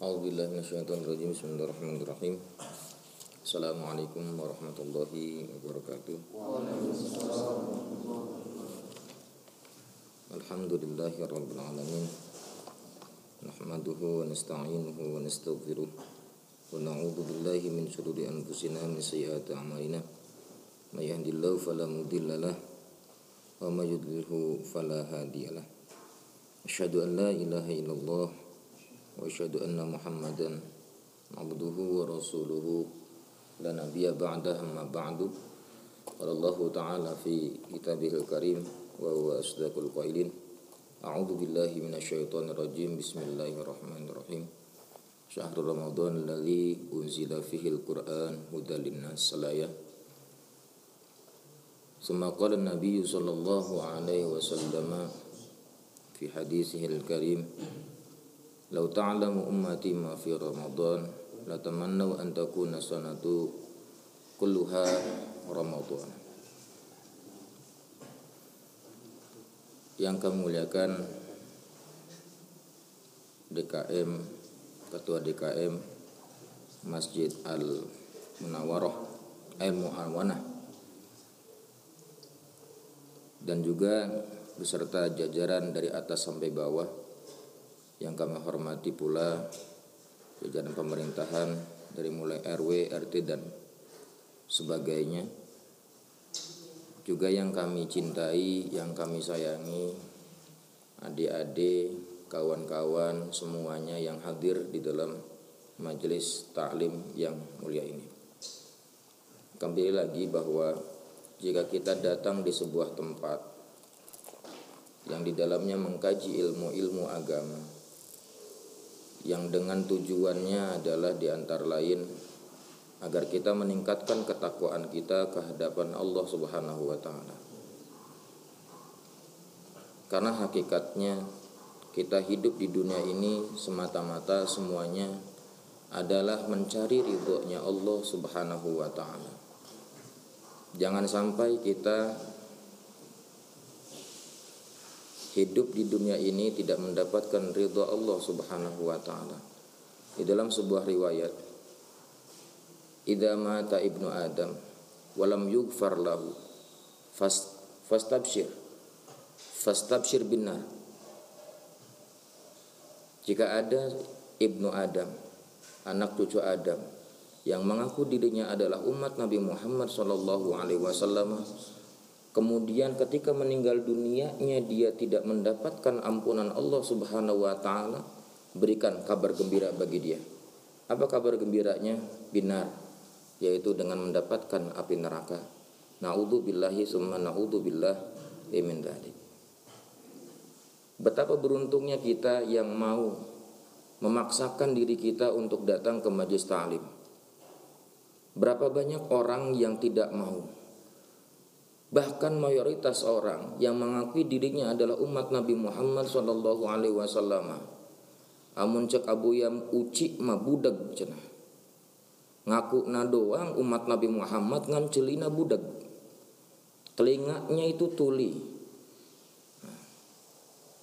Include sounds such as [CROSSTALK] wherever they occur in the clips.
A'udzubillahiminasyaitonirrajim Bismillahirrahmanirrahim Assalamualaikum warahmatullahi wabarakatuh Alhamdulillahi rabbil alamin Nahmaduhu wa nasta'inuhu wa nastaghfiruh Wa na'udhu billahi min syururi anfusina min sayyati a'malina May yahdillahu fala mudhillalah Wa may yudlilhu fala hadiyalah Asyhadu an la ilaha وأشهد أن محمدا عبده ورسوله. لا نبي بعده ما بعد. قال الله تعالى في كتابه الكريم وهو أصدق القائلين أعوذ بالله من الشيطان الرجيم. بسم الله الرحمن الرحيم. شهر رمضان الذي أنزل فيه القرآن هدى للناس سلايا ثم قال النبي صلى الله عليه وسلم في حديثه الكريم Lau ta'lamu ummati ma fi Ramadan latamannau an takuna sanatu kulluha Ramadan. Yang kami muliakan DKM Ketua DKM Masjid Al Munawaroh Al eh, Muawanah dan juga beserta jajaran dari atas sampai bawah yang kami hormati pula jajaran pemerintahan dari mulai RW, RT dan sebagainya juga yang kami cintai, yang kami sayangi adik-adik, kawan-kawan semuanya yang hadir di dalam majelis taklim yang mulia ini. Kembali lagi bahwa jika kita datang di sebuah tempat yang di dalamnya mengkaji ilmu-ilmu agama yang dengan tujuannya adalah di antara lain agar kita meningkatkan ketakwaan kita ke hadapan Allah Subhanahu wa taala. Karena hakikatnya kita hidup di dunia ini semata-mata semuanya adalah mencari ridhonya Allah Subhanahu wa taala. Jangan sampai kita hidup di dunia ini tidak mendapatkan ridha Allah Subhanahu wa taala. Di dalam sebuah riwayat, "Idza mata ibnu Adam walam yughfar lahu fast fastabshir fastabshir binar." Jika ada ibnu Adam, anak cucu Adam yang mengaku dirinya adalah umat Nabi Muhammad Shallallahu Alaihi Wasallam Kemudian ketika meninggal dunianya dia tidak mendapatkan ampunan Allah Subhanahu wa taala, berikan kabar gembira bagi dia. Apa kabar gembiranya? Binar, yaitu dengan mendapatkan api neraka. Nauzubillahi summa naudzubillah min dzalik. Betapa beruntungnya kita yang mau memaksakan diri kita untuk datang ke majelis ta'lim. Berapa banyak orang yang tidak mau Bahkan mayoritas orang yang mengakui dirinya adalah umat Nabi Muhammad Shallallahu Alaihi Wasallam. Amun cek abu yang uci ma budak cina. Ngaku na doang umat Nabi Muhammad ngan celina budak. Telinganya itu tuli.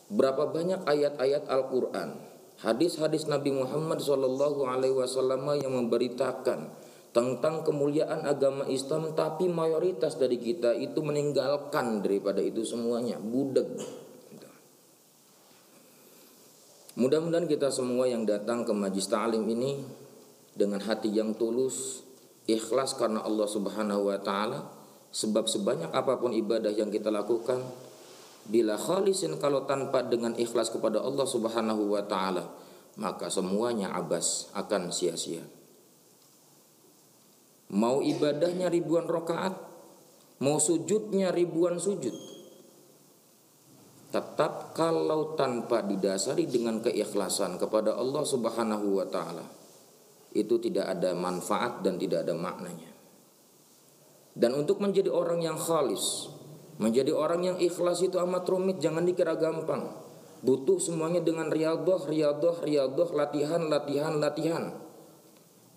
Berapa banyak ayat-ayat Al-Quran, hadis-hadis Nabi Muhammad Shallallahu Alaihi Wasallam yang memberitakan tentang kemuliaan agama Islam tapi mayoritas dari kita itu meninggalkan daripada itu semuanya budek mudah-mudahan kita semua yang datang ke majlis ta'lim ini dengan hati yang tulus ikhlas karena Allah Subhanahu wa taala sebab sebanyak apa pun ibadah yang kita lakukan bila khalisin kalau tanpa dengan ikhlas kepada Allah Subhanahu wa taala maka semuanya abas akan sia-sia Mau ibadahnya ribuan rokaat, mau sujudnya ribuan sujud. Tetap kalau tanpa didasari dengan keikhlasan kepada Allah Subhanahu wa taala, itu tidak ada manfaat dan tidak ada maknanya. Dan untuk menjadi orang yang khalis, menjadi orang yang ikhlas itu amat rumit, jangan dikira gampang. Butuh semuanya dengan riadoh, riadoh, riadoh, latihan, latihan, latihan.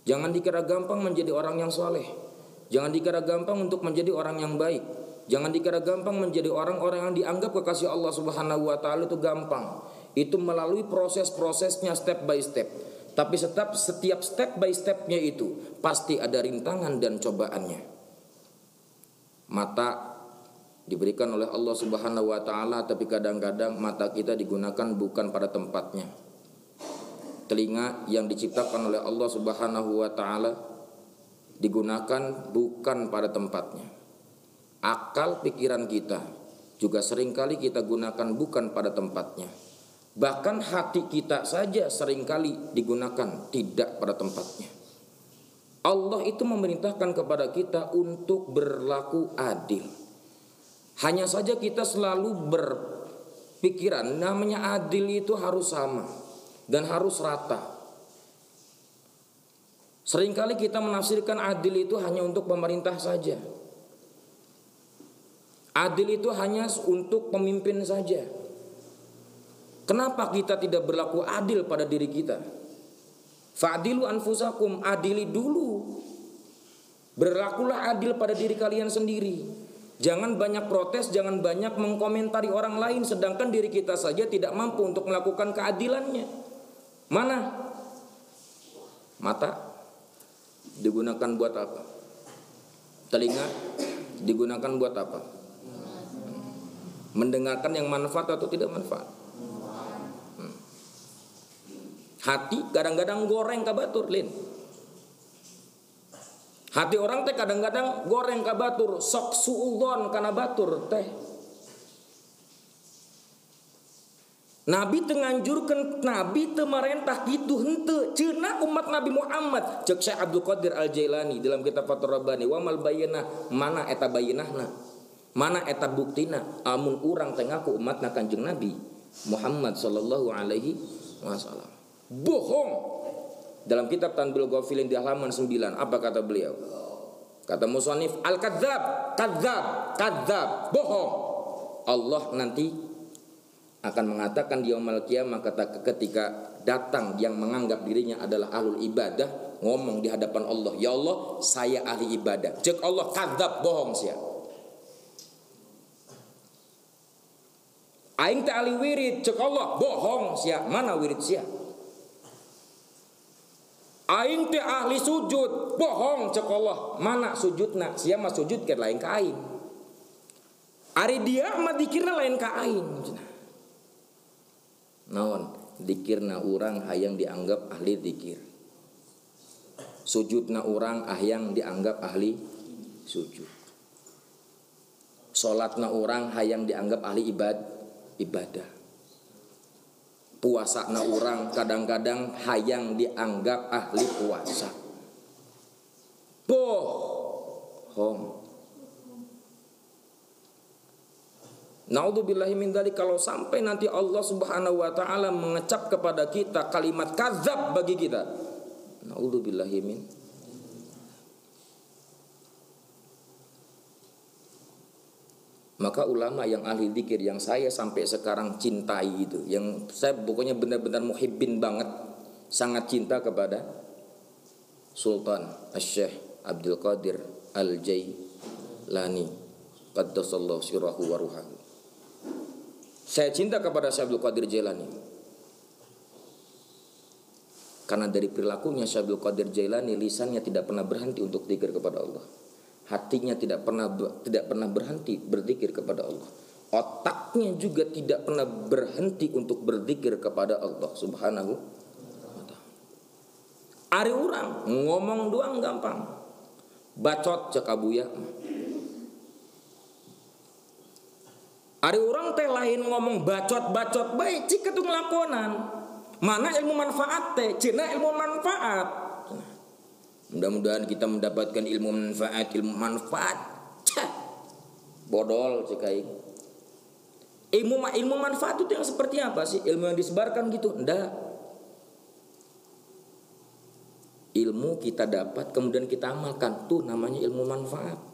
Jangan dikira gampang menjadi orang yang soleh. Jangan dikira gampang untuk menjadi orang yang baik. Jangan dikira gampang menjadi orang-orang yang dianggap kekasih Allah Subhanahu wa taala itu gampang. Itu melalui proses-prosesnya step by step. Tapi setiap setiap step by stepnya itu pasti ada rintangan dan cobaannya. Mata diberikan oleh Allah Subhanahu wa taala tapi kadang-kadang mata kita digunakan bukan pada tempatnya. Telinga yang diciptakan oleh Allah Subhanahu wa taala digunakan bukan pada tempatnya. Akal pikiran kita juga sering kali kita gunakan bukan pada tempatnya. Bahkan hati kita saja sering kali digunakan tidak pada tempatnya. Allah itu memerintahkan kepada kita untuk berlaku adil. Hanya saja kita selalu berpikiran namanya adil itu harus sama dan harus rata. Seringkali kita menafsirkan adil itu hanya untuk pemerintah saja. Adil itu hanya untuk pemimpin saja. Kenapa kita tidak berlaku adil pada diri kita? Fadilu anfusakum, adili dulu. Berlakulah adil pada diri kalian sendiri. Jangan banyak protes, jangan banyak mengkomentari orang lain sedangkan diri kita saja tidak mampu untuk melakukan keadilannya. Mana? Mata digunakan buat apa? Telinga digunakan buat apa? Mendengarkan yang manfaat atau tidak manfaat? Hmm. Hati kadang-kadang goreng kabatur, Lin. Hati orang teh kadang-kadang goreng kabatur, sok suudon kana batur teh. Nabi tenganjurkan Nabi temarentah gitu hente cina umat Nabi Muhammad. Cek Syekh Abdul Qadir Al Jailani dalam kitab Fathur Rabbani. Wa mal mana eta bayyinahna? Mana eta buktina? Amun urang tengaku umat Kanjeng Nabi Muhammad sallallahu alaihi wasallam. Bohong! Dalam kitab Tanbul Ghafilin di halaman 9 apa kata beliau? Kata musannif al kadzab kadzab kadzab bohong! Allah nanti akan mengatakan di yaumul kiamah ketika datang yang menganggap dirinya adalah ahlul ibadah ngomong di hadapan Allah ya Allah saya ahli ibadah. Cek Allah kadzab bohong sia. Aing teh ahli wirid cek Allah bohong sia. Mana wirid sia? Aing teh ahli sujud bohong cek Allah. Mana sujudna? Sia mah sujud ke lain ka aing. Ari dia mah dikira lain ka aing naon? Dikirna orang hayang dianggap ahli dikir. Sujudna orang hayang dianggap ahli sujud. Sholatna orang hayang dianggap ahli ibad ibadah. Puasana orang kadang-kadang hayang dianggap ahli puasa. Bohong Naudzubillahi min dzalik kalau sampai nanti Allah Subhanahu wa taala mengecap kepada kita kalimat kadzab bagi kita. Naudzubillahi min Maka ulama yang ahli dikir yang saya sampai sekarang cintai itu, yang saya pokoknya benar-benar muhibbin banget, sangat cinta kepada Sultan Asy-Syaikh Abdul Qadir Al-Jailani qaddasallahu sirrahu wa ruhahu. Saya cinta kepada Syekh Abdul Qadir Jailani. Karena dari perilakunya Syekh Abdul Qadir Jailani lisannya tidak pernah berhenti untuk zikir kepada Allah. Hatinya tidak pernah tidak pernah berhenti berzikir kepada Allah. Otaknya juga tidak pernah berhenti untuk berzikir kepada Allah Subhanahu wa taala. Ari orang ngomong doang gampang. Bacot cek Ada orang teh lain ngomong bacot-bacot baik cik itu ngelakonan. Mana ilmu manfaat teh? Cina ilmu manfaat. Mudah-mudahan kita mendapatkan ilmu manfaat, ilmu manfaat. Cah. Bodol cik Ilmu ilmu manfaat itu yang seperti apa sih? Ilmu yang disebarkan gitu? Enggak. Ilmu kita dapat kemudian kita amalkan tuh namanya ilmu manfaat.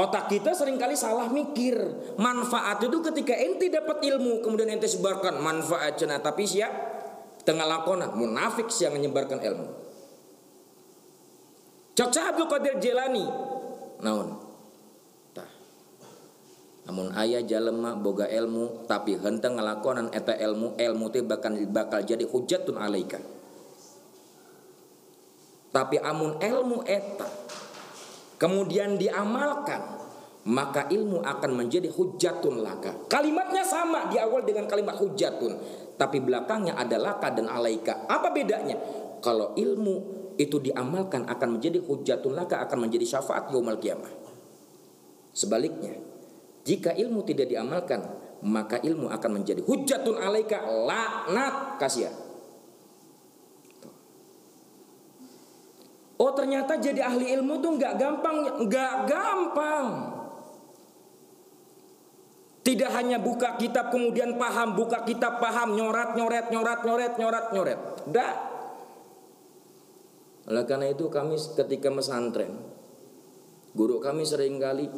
Otak kita sering kali salah mikir. Manfaat itu ketika ente dapat ilmu kemudian ente sebarkan manfaat cina tapi siap tengah lakonan munafik yang menyebarkan ilmu. Cocok Abdul Qadir Jelani. Naon? Namun ayah jalema boga ilmu tapi henteu ngalakonan eta ilmu ilmu teh bakal bakal jadi hujatun alaika tapi amun ilmu eta kemudian diamalkan maka ilmu akan menjadi hujatun laka. Kalimatnya sama di awal dengan kalimat hujatun. Tapi belakangnya ada laka dan alaika. Apa bedanya? Kalau ilmu itu diamalkan akan menjadi hujatun laka akan menjadi syafaat yaumul kiamah. Sebaliknya jika ilmu tidak diamalkan, maka ilmu akan menjadi hujatun alaika laknat kasihan. Oh ternyata jadi ahli ilmu tuh nggak gampang, nggak gampang. Tidak hanya buka kitab kemudian paham, buka kitab paham, nyorat, nyoret, nyorat, nyoret, nyorat, nyoret. Tidak. Oleh karena itu kami ketika mesantren, guru kami sering kali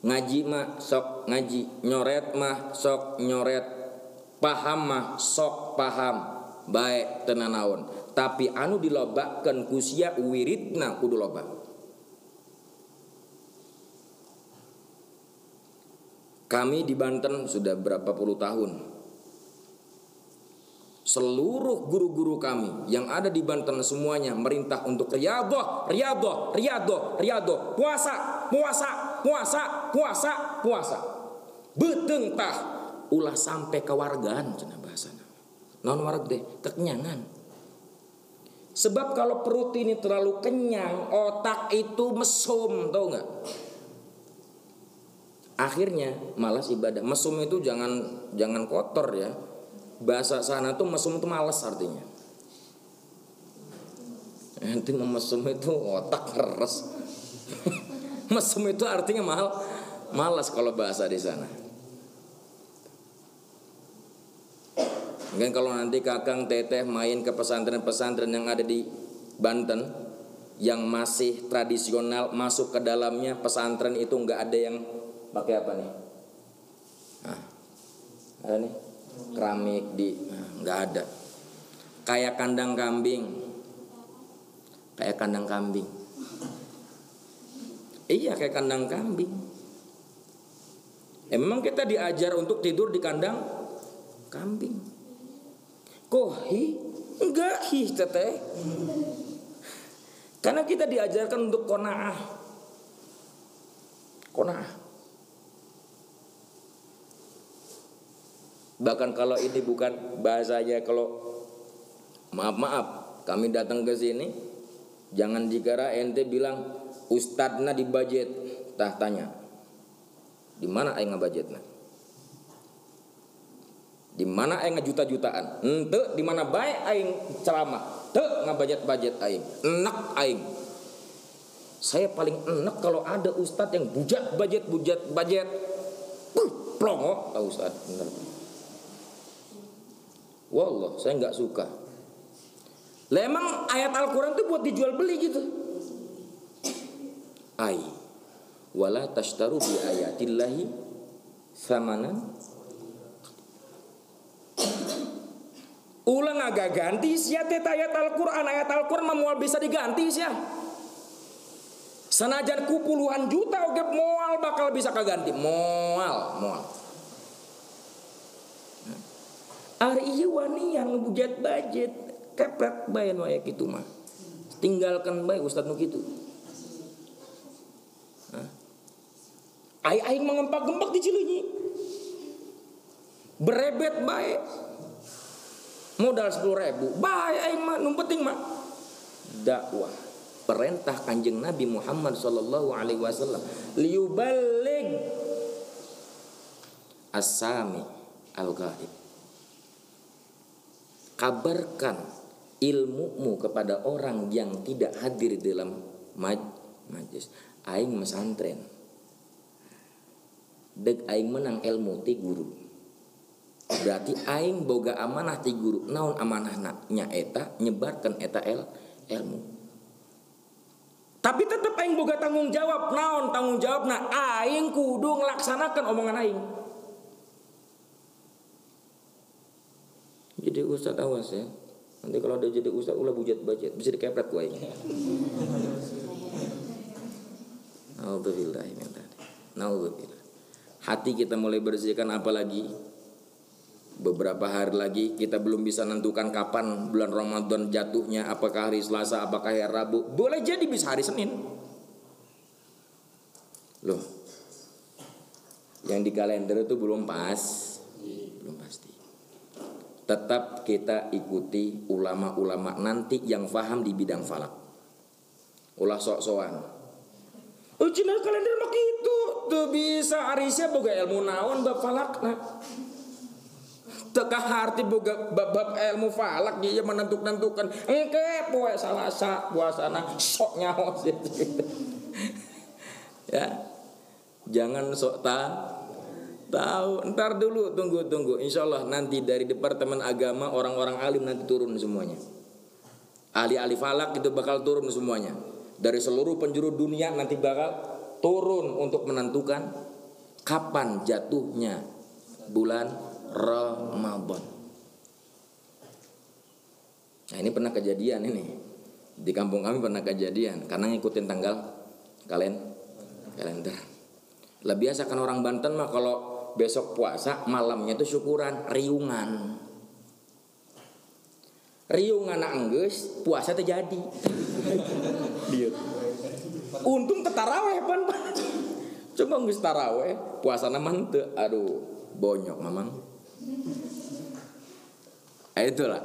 ngaji mah sok ngaji nyoret mah sok nyoret paham mah sok paham baik tenanawan tapi anu dilobakan kusia wiridna kudu loba kami di Banten sudah berapa puluh tahun seluruh guru-guru kami yang ada di Banten semuanya merintah untuk riyadhah, riyadhah, riyadhah, riyadhah, puasa, puasa, puasa, puasa, puasa. Beteng tah ulah sampai ke wargaan cenah bahasana. Non warga deh, kekenyangan. Sebab kalau perut ini terlalu kenyang, otak itu mesum, tau nggak? Akhirnya malas ibadah. Mesum itu jangan jangan kotor ya bahasa sana tuh mesum itu males artinya nanti memesum itu otak keras [LAUGHS] mesum itu artinya mahal malas kalau bahasa di sana Mungkin kalau nanti kakang teteh main ke pesantren-pesantren yang ada di Banten yang masih tradisional masuk ke dalamnya pesantren itu nggak ada yang pakai apa nih? Nah, ada nih? Keramik di nah, nggak ada. Kayak kandang kambing. Kayak kandang kambing. Iya kayak kandang kambing. Emang kita diajar untuk tidur di kandang kambing kohi enggak hi teteh. Karena kita diajarkan untuk konaah. Konaah. Bahkan kalau ini bukan bahasanya kalau maaf maaf kami datang ke sini jangan dikira ente bilang ustadna di budget tah tanya di mana aing budgetna di mana aing juta-jutaan ente di mana baik aing ceramah te ngabajet budget aing enak aing saya paling enak kalau ada ustadz yang bujat budget bujat budget plongo tahu ustadz bener Wallah, saya nggak suka. Lah emang ayat Al-Quran itu buat dijual beli gitu. Ai. Wala tashtaru bi ayatillahi samanan. Ulang agak ganti sih ayat Al-Quran. Ayat Al-Quran memual bisa diganti sih Sanajan ku puluhan juta oke mual bakal bisa keganti. Mual, mual. Ari iya wani yang bujat budget kepret bayan waya gitu mah. Tinggalkan baik Ustaz nu gitu. Aing aing mengempak-gempak di Cileunyi. Berebet baik. Modal sepuluh ribu. Baik aing mah, nu penting mah. Dakwah. Perintah kanjeng Nabi Muhammad Sallallahu Alaihi Wasallam liubalig asami al-ghaib kabarkan ilmumu kepada orang yang tidak hadir dalam maj majlis aing mesantren dek aing menang ilmu ti guru berarti aing boga amanah ti guru naon amanah nya eta nyebarkan eta el ilmu tapi tetap aing boga tanggung jawab naon tanggung jawab nah aing kudu ngelaksanakan omongan aing. Jadi ustad awas ya. Nanti kalau udah jadi ustad ulah bujat budget bisa dikepret gue ini Alhamdulillah hati kita mulai bersihkan apalagi beberapa hari lagi kita belum bisa nentukan kapan bulan Ramadan jatuhnya. Apakah hari Selasa apakah hari Rabu. Boleh jadi bisa hari Senin. Loh yang di kalender itu belum pas. Belum pasti. Tetap kita ikuti ulama-ulama nanti yang faham di bidang falak. Ulah sok-sokan. Oh kalender mak itu tuh bisa. Arisnya boga ilmu naon bab falak nah. Teka harti boga bab, ilmu falak dia menentuk nentukan engke poe salasa puasana sok nyaho [LAUGHS] ya. Jangan sok ta tahu. Ntar dulu tunggu tunggu. Insya Allah nanti dari departemen agama orang-orang alim nanti turun semuanya. Ahli-ahli falak itu bakal turun semuanya. Dari seluruh penjuru dunia nanti bakal turun untuk menentukan kapan jatuhnya bulan Ramadan. Nah ini pernah kejadian ini di kampung kami pernah kejadian karena ngikutin tanggal kalen kalender. Lah biasa kan orang Banten mah kalau besok puasa malamnya itu syukuran riungan. Riungan anggus puasa terjadi. [LAUGHS] Dia. Untung tetaraweh pan. [LAUGHS] Coba nggak taraweh puasa nama hente. Aduh, bonyok mamang. Ah, itulah.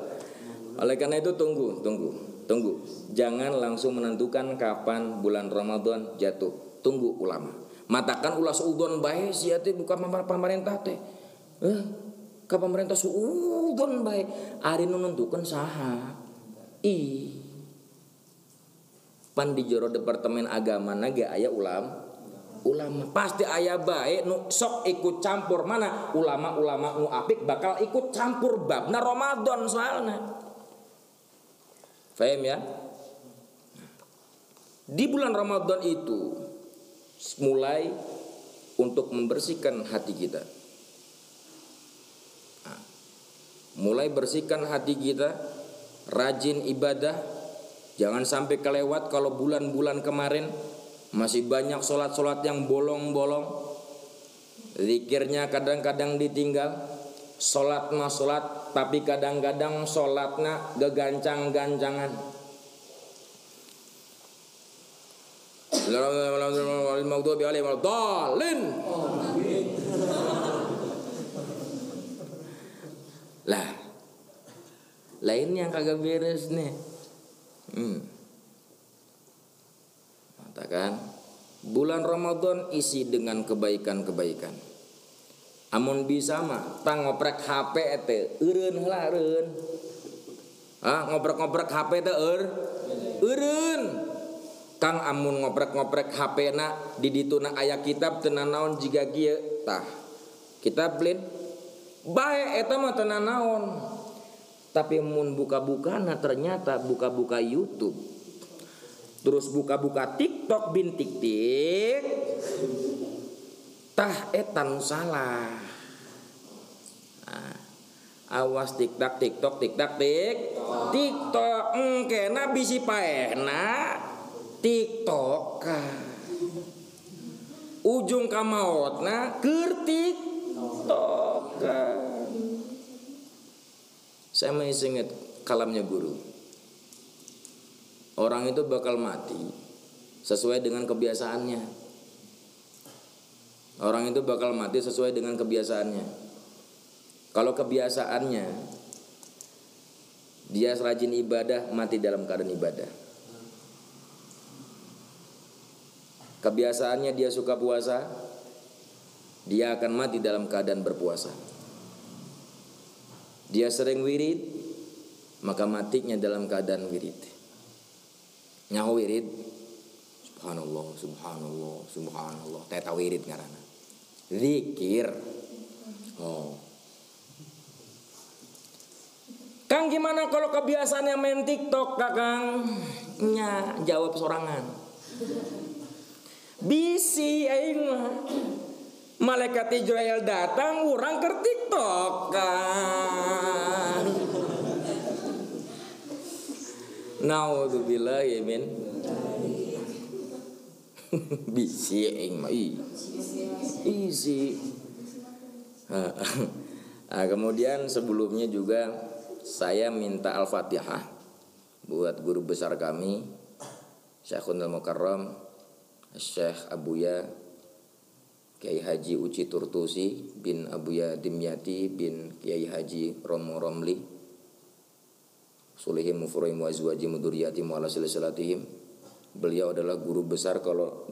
Oleh karena itu tunggu, tunggu, tunggu. Jangan langsung menentukan kapan bulan Ramadan jatuh. Tunggu ulama. Matakan ulas udon baik siate bukan pemerintah teh. Eh, ke pemerintah suudon baik. Ari menentukan saha. Ih, pan di departemen agama naga ayah ulam ulama pasti ayah baik nu sok ikut campur mana? Ulama-ulama nu apik bakal ikut campur bab. Nah Ramadan soalnya. Faham ya? Di bulan Ramadan itu mulai untuk membersihkan hati kita. Nah, mulai bersihkan hati kita rajin ibadah. Jangan sampai kelewat kalau bulan-bulan kemarin masih banyak sholat-sholat yang bolong-bolong. Zikirnya kadang-kadang ditinggal. Sholat mah sholat, tapi kadang-kadang sholatnya gegancang-gancangan. Lah, lain yang kagak beres nih. Hmm. Katakan bulan Ramadan isi dengan kebaikan-kebaikan. Amun bisa mah tang ngoprek HP ete eureun heula eureun. Ah ngoprek-ngoprek HP teh eur eureun. Kang amun ngoprek-ngoprek HP na di dituna aya kitab tenan naon jiga kieu tah. Kitab lain bae eta mah tenan naon tapi mun buka-buka nah ternyata buka-buka YouTube terus buka-buka TikTok bin tik tik tah etan salah. Nah, awas tiktok tiktok tiktok. Tik tiktok engke na bisi paena tiktok ujung kamaut na kertik tok saya masih ingat kalamnya guru. Orang itu bakal mati sesuai dengan kebiasaannya. Orang itu bakal mati sesuai dengan kebiasaannya. Kalau kebiasaannya dia rajin ibadah, mati dalam keadaan ibadah. Kebiasaannya dia suka puasa, dia akan mati dalam keadaan berpuasa dia sering wirid maka matinya dalam keadaan wirid nyaho wirid. Subhanallah subhanallah subhanallah. Teta wirid ngarana. Zikir. Oh. Kang gimana kalau kebiasaannya main TikTok kakang? Nya jawab sorangan. Bisi aing malaikat Israel datang orang ke TikTok kan Naudzubillah ya min. [LAUGHS] Bisi ing mah. Easy. [LAUGHS] Nah, kemudian sebelumnya juga saya minta Al-Fatihah buat guru besar kami Syekhul Mukarram Syekh Abuya Kiai Haji Uci Turtusi bin Abuya Dimyati bin Kiai Haji Romo Romli Sulihim Mufurahim Wazwaji Muduriyati Mu'ala Salatihim Beliau adalah guru besar kalau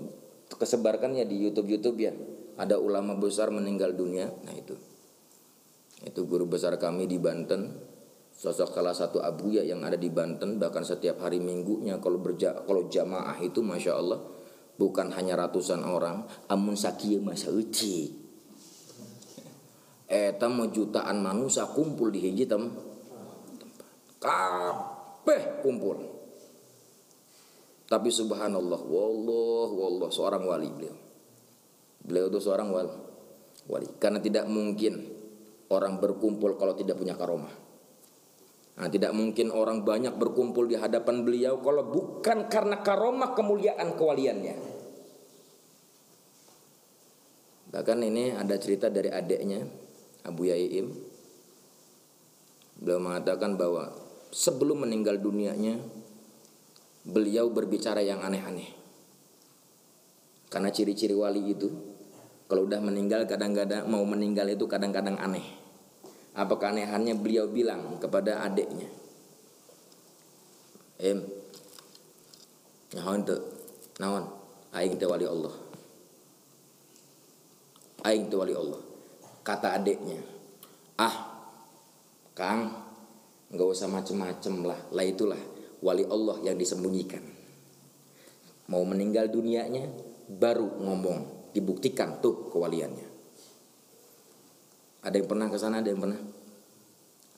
kesebarkannya di YouTube-YouTube ya. Ada ulama besar meninggal dunia. Nah itu. Itu guru besar kami di Banten. Sosok salah satu abuya yang ada di Banten. Bahkan setiap hari minggunya kalau berja kalau jamaah itu masya Allah bukan hanya ratusan orang. Amun sakia masa uci. Eta mau jutaan manusia kumpul di hiji kabeh kumpul tapi subhanallah wallah wallah seorang wali beliau beliau itu seorang wali wali karena tidak mungkin orang berkumpul kalau tidak punya karomah Nah, tidak mungkin orang banyak berkumpul di hadapan beliau kalau bukan karena karomah kemuliaan kewaliannya. Bahkan ini ada cerita dari adiknya Abu Yaim. Beliau mengatakan bahwa sebelum meninggal dunianya beliau berbicara yang aneh-aneh. Karena ciri-ciri wali itu kalau udah meninggal kadang-kadang mau meninggal itu kadang-kadang aneh. Apa keanehannya beliau bilang kepada adiknya. Em, naon tuh, naon, aing teh wali Allah. Aing teh wali Allah. Kata adiknya, ah, Kang, nggak usah macem-macem lah, lah itulah wali Allah yang disembunyikan. Mau meninggal dunianya, baru ngomong, dibuktikan tuh kewaliannya. Ada yang pernah ke sana? Ada yang pernah?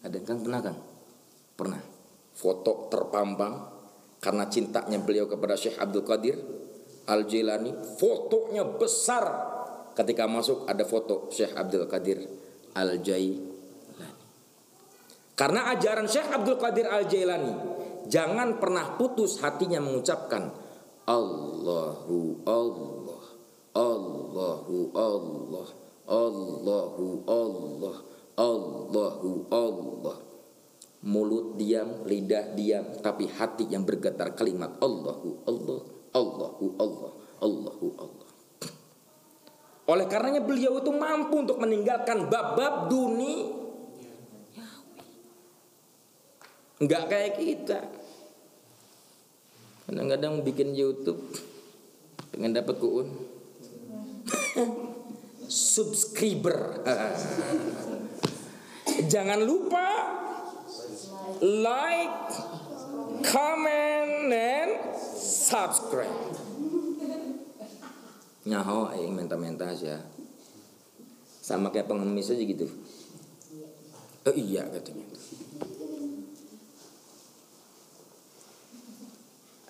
Ada yang kan pernah kan? Pernah. Foto terpampang karena cintanya beliau kepada Syekh Abdul Qadir Al Jilani. Fotonya besar. Ketika masuk ada foto Syekh Abdul Qadir Al Jailani. Karena ajaran Syekh Abdul Qadir Al Jailani jangan pernah putus hatinya mengucapkan Allahu Allah Allahu Allah Allahu Allah Allahu Allah. Mulut diam, lidah diam Tapi hati yang bergetar kalimat Allahu Allah Allahu Allah Allahu Allah. Oleh karenanya beliau itu mampu untuk meninggalkan bab-bab dunia Enggak kayak kita Kadang-kadang bikin YouTube Pengen dapat kuun [LAUGHS] subscriber. [LAUGHS] Jangan lupa like, comment, dan subscribe. Nyaho aing menta-menta aja. Sama kayak pengemis aja gitu. Oh iya katanya.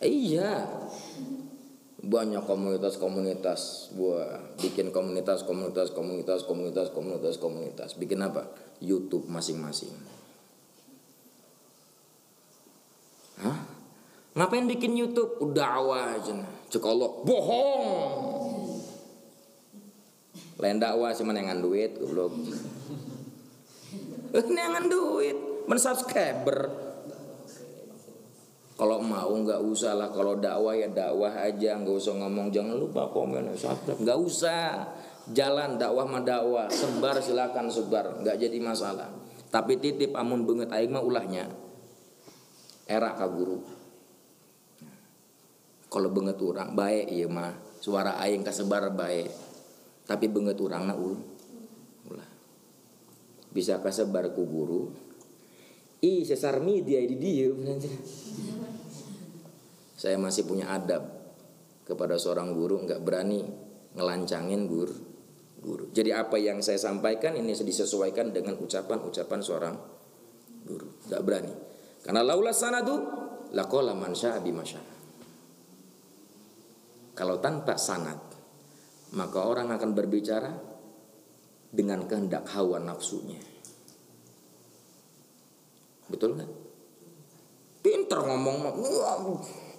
Iya, banyak komunitas-komunitas buat bikin komunitas komunitas komunitas komunitas komunitas. Komunitas bikin apa? YouTube masing-masing. Hah? ngapain bikin YouTube? Udah aja cekolok bohong! Lain dakwah cuma nengan duit goblok. [LAUGHS] Nengan duit? Men subscriber kalau mau nggak usah lah kalau dakwah ya dakwah aja nggak usah ngomong jangan lupa komen subscribe. Nggak usah jalan dakwah mah dakwah sebar silakan sebar nggak jadi masalah. Tapi titip amun banget aing mah ulahnya era ka guru. Kalau banget orang baik iya mah suara aing kasebar baik tapi banget orang na ul ulah. Bisa kasebar ku guru ih sesar media di dia. Saya masih punya adab kepada seorang guru nggak berani ngelancangin guru guru. Jadi apa yang saya sampaikan ini disesuaikan dengan ucapan-ucapan seorang guru. Nggak berani. Karena laula sanadu lakola mansya masya kalau tanpa sanad maka orang akan berbicara dengan kehendak hawa nafsunya betul nggak pinter ngomong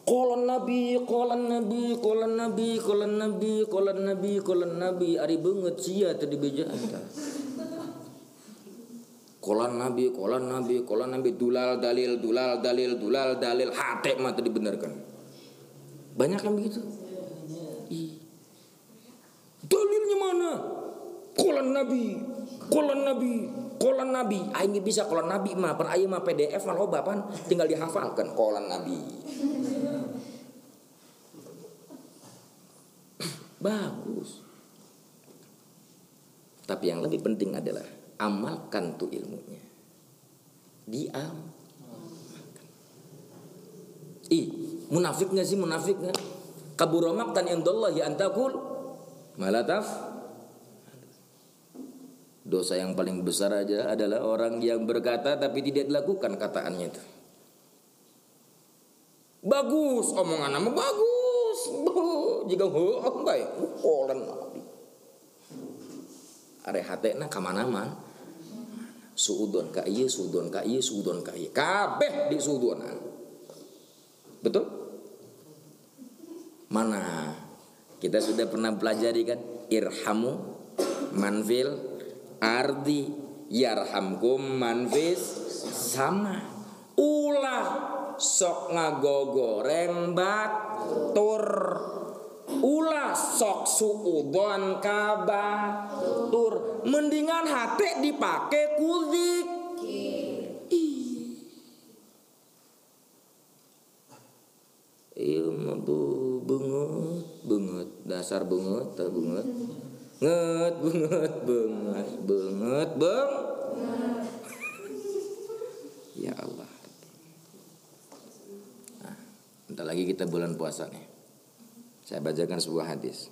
Kolan nabi, kolan nabi, kolan nabi, kolan nabi, kolan nabi, kolan nabi, ari banget sia tadi beja. Kolan nabi, kolan nabi, kolan nabi, dulal dalil, dulal dalil, dulal dalil, hati mah tadi benarkan. Banyak yang begitu. Dalilnya mana? Kolan nabi, kolan nabi, kolan nabi. Aing bisa kolan nabi mah, per aing mah PDF mah loba pan, tinggal dihafalkan kolan nabi. [CLEARS THROAT] Bagus. Tapi yang lebih penting adalah amalkan tuh ilmunya. Diam. Ih, munafik gak sih munafik gak? Kaburamak tan indallahi antakul malataf. Dosa yang paling besar aja adalah orang yang berkata tapi tidak dilakukan kataannya itu. Bagus omongan nama bagus. [LAUGHS] Jika oh baik, kolan nabi. Are hatena kamana man suudon ka ieu suudon ka suudon ka ieu. Kabeh di suudonan betul? Mana? Kita sudah pernah pelajari kan? Irhamu manfil ardi yarhamkum manfis sama. Ulah sok ngagogoreng batur. Ulah sok suudon kabatur. Mendingan hati dipakai kuzik. Iya. Mah bu benget benget dasar benget tak benget nget benget benget benget beng. Ya Allah. Nah, bentar lagi kita bulan puasa nih. Saya bacakan sebuah hadis.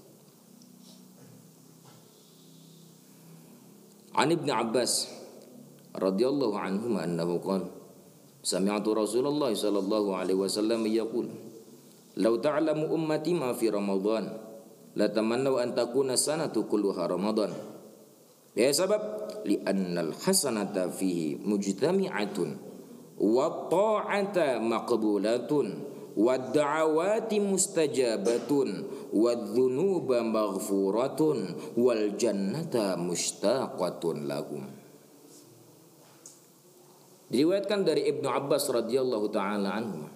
An Ibn Abbas radhiyallahu anhu annahu qala Sami'tu Rasulullah sallallahu alaihi wasallam yaqul Law ta'lamu ummati ma fi Ramadan la tamannaw an takuna sanatu kulluha Ramadan. Ya sabab li'anna al-hasanata fihi mujtami'atun wa ta'ata maqbulatun wad-da'awati mustajabatun wadh-dhunuba maghfuratun wal jannata mushtaqatun lahum. Diriwayatkan dari Ibnu Abbas radhiyallahu taala anhu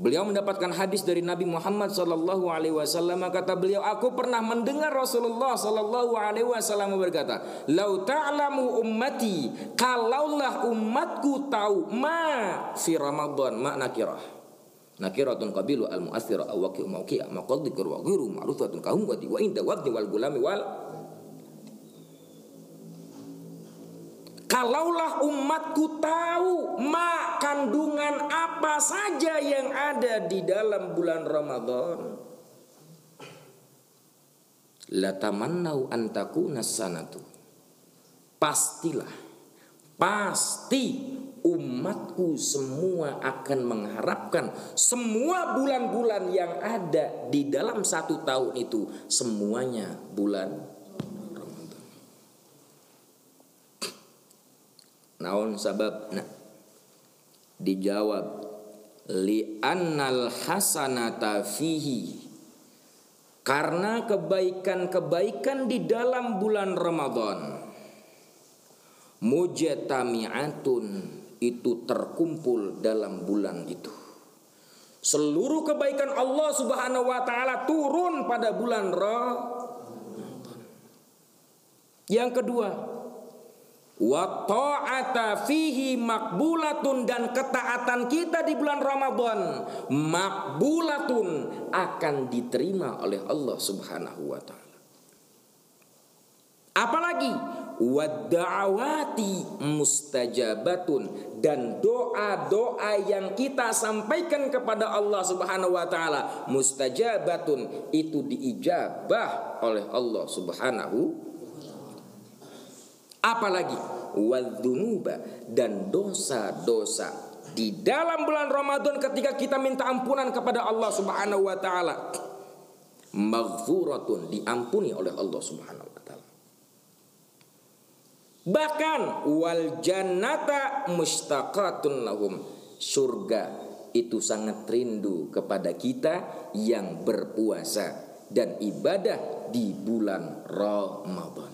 Beliau mendapatkan hadis dari Nabi Muhammad sallallahu alaihi wasallam. Kata beliau aku pernah mendengar Rasulullah sallallahu alaihi wasallam berkata lau ta'lamu ummati kalaulah umatku tahu ma fi Ramadan ma nakirah nakiratun qabilu al mu'athira aw waqi' mawqi'a maqad dzikr wa ghairu ma'rufatun kahum wa inda wal gulami wal Kalaulah umatku tahu mak kandungan apa saja yang ada di dalam bulan Ramadan. Latamannau antakuna sanatu. Pastilah, pasti umatku semua akan mengharapkan semua bulan-bulan yang ada di dalam satu tahun itu semuanya bulan naon sabab? Nah dijawab li annal hasanata fihi. Karena kebaikan-kebaikan di dalam bulan Ramadan mujatami'atun itu terkumpul dalam bulan itu. Seluruh kebaikan Allah Subhanahu wa taala turun pada bulan Ramadan. Yang kedua wa ta'ata fihi makbulatun dan ketaatan kita di bulan Ramadan makbulatun akan diterima oleh Allah Subhanahu wa taala. Apalagi wad'awati mustajabatun dan doa-doa yang kita sampaikan kepada Allah Subhanahu wa taala mustajabatun itu diijabah oleh Allah Subhanahu apalagi wadzunuba dan dosa-dosa di dalam bulan Ramadan ketika kita minta ampunan kepada Allah Subhanahu wa taala. Maghfuratun diampuni oleh Allah Subhanahu wa taala. Bahkan wal jannata mustaqatun lahum. Surga itu sangat rindu kepada kita yang berpuasa dan ibadah di bulan Ramadan.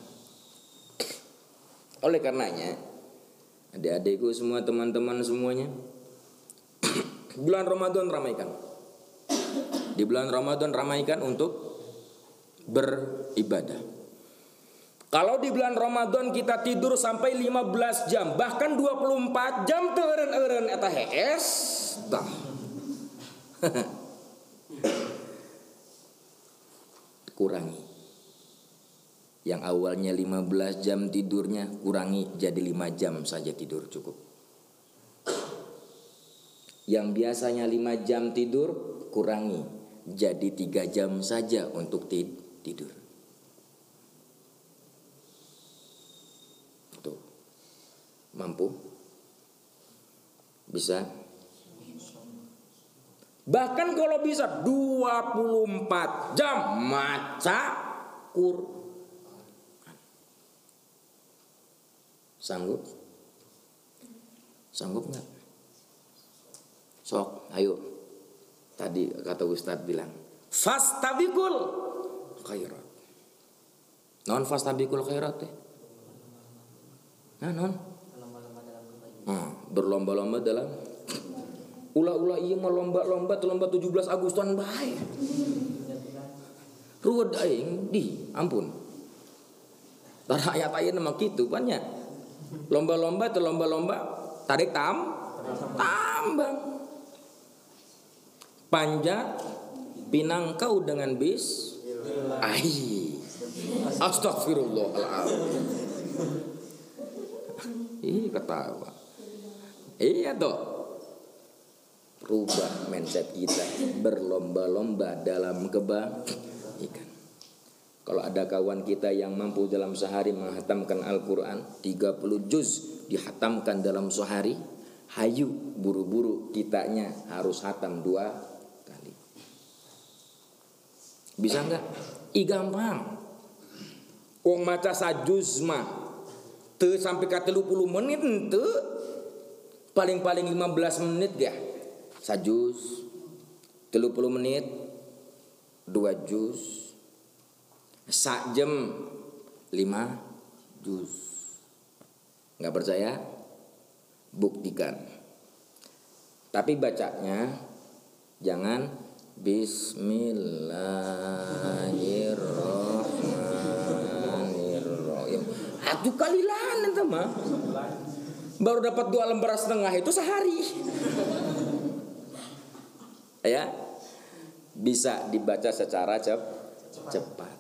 Oleh karenanya, adik-adikku semua teman-teman semuanya, [CLEARS THROAT] bulan Ramadan ramaikan. Di bulan Ramadan ramaikan untuk beribadah. Kalau di bulan Ramadan kita tidur sampai 15 jam, bahkan 24 jam teureun-eureun eta hees, tah. [LAUGHS] kurangi. Yang awalnya 15 jam tidurnya kurangi jadi 5 jam saja tidur cukup. Yang biasanya 5 jam tidur kurangi jadi 3 jam saja untuk tidur. Tuh. Mampu? Bisa? Bahkan kalau bisa 24 jam maca Quran. Sanggup? Sanggup nggak? Sok, ayo. Tadi kata Ustadz bilang, fastabikul khairat. Non fastabikul khairat teh. Nah, non. Hmm, berlomba-lomba dalam ulah-ulah iya mah lomba-lomba lomba 17 Agustusan bae. Ruwed aing di ampun. Tara ayat nama gitu banyak. Lomba-lomba tuh lomba-lomba tarik tam tambang. Panjat pinangkau dengan bis. Ai. Astagfirullahaladzim. Ih ketawa. Iya toh rubah mindset kita berlomba-lomba dalam kebaikan. Kalau ada kawan kita yang mampu dalam sehari menghatamkan Al-Quran 30 juz dihatamkan dalam sehari Hayu buru-buru kitanya harus hatam dua kali. Bisa nggak? I gampang. Wong maca sajuz mah Te sampai ke 30 menit ente Paling-paling 15 menit ya sajus 30 menit dua jus sak jam 5 jus nggak percaya buktikan tapi bacanya jangan Bismillahirrahmanirrahim. Aduh kalilan itu mah. Baru dapat dua lembar setengah itu sehari ya bisa dibaca secara cep cepat.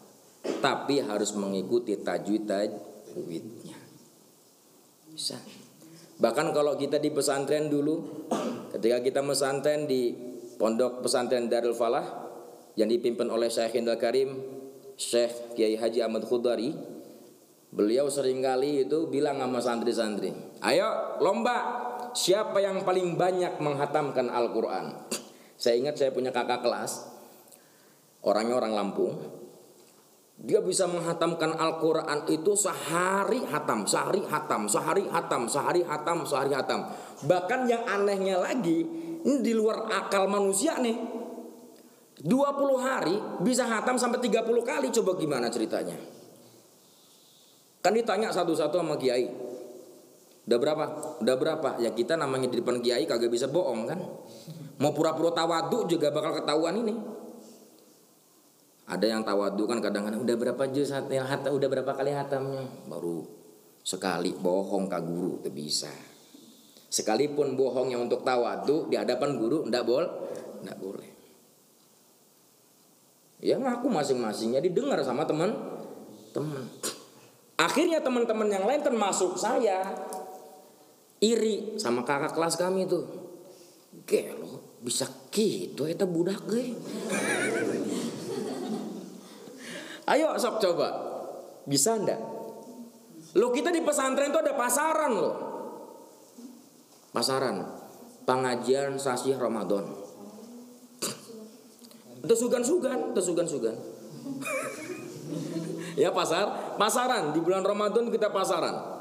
Tapi harus mengikuti tajwid tajwidnya. Bisa. Bahkan kalau kita di pesantren dulu, ketika kita pesantren di pondok pesantren Darul Falah yang dipimpin oleh Syekh Indra Karim, Syekh Kiai Haji Ahmad Khudari, beliau sering kali itu bilang sama santri-santri, ayo lomba siapa yang paling banyak menghatamkan Al-Quran. [CLEARS THROAT] Saya ingat saya punya kakak kelas, orangnya orang Lampung. Dia bisa menghatamkan Al-Quran itu sehari hatam, sehari hatam, sehari hatam, sehari hatam, sehari hatam. Bahkan yang anehnya lagi, ini di luar akal manusia nih. 20 hari bisa hatam sampai 30 kali, coba gimana ceritanya? Kan ditanya satu-satu sama kiai. Udah berapa? Udah berapa? Ya kita namanya di depan kiai kagak bisa bohong kan? Mau pura-pura tawadu juga bakal ketahuan ini. Ada yang tawadu kan kadang-kadang udah berapa juz hatam, udah berapa kali hatamnya? Baru sekali bohong ke guru itu bisa. Sekalipun bohongnya untuk tawadu di hadapan guru ndak boleh, ndak boleh. Ya ngaku masing-masingnya didengar sama teman teman. Akhirnya teman-teman yang lain termasuk saya iri sama kakak kelas kami itu. Gelo bisa gitu eta budak ge ayo sok coba. Bisa ndak? Lo kita di pesantren tuh ada pasaran lo pasaran. Pengajian sasi Ramadan. Itu sugan-sugan itu sugan-sugan. [LAUGHS] Ya pasar. Pasaran. Di bulan Ramadan kita pasaran.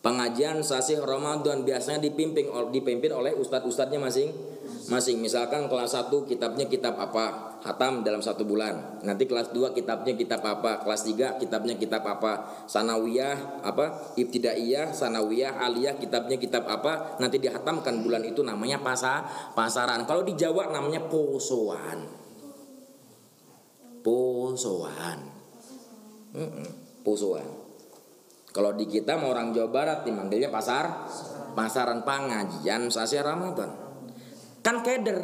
Pengajian sasih Ramadan biasanya dipimpin dipimpin oleh ustadz-ustadznya masing masing. Misalkan kelas 1 kitabnya kitab apa? Hatam dalam satu bulan. Nanti kelas 2 kitabnya kitab apa? Kelas 3 kitabnya kitab apa? Sanawiyah apa? Ibtidaiyah, sanawiyah, aliyah kitabnya kitab apa? Nanti dihatamkan bulan itu namanya pasar pasaran. Kalau di Jawa namanya posoan. Posoan. Posoan. Kalau di kita mau orang Jawa Barat dimanggilnya pasar pasaran pengajian sasi Ramadan. Kan keder.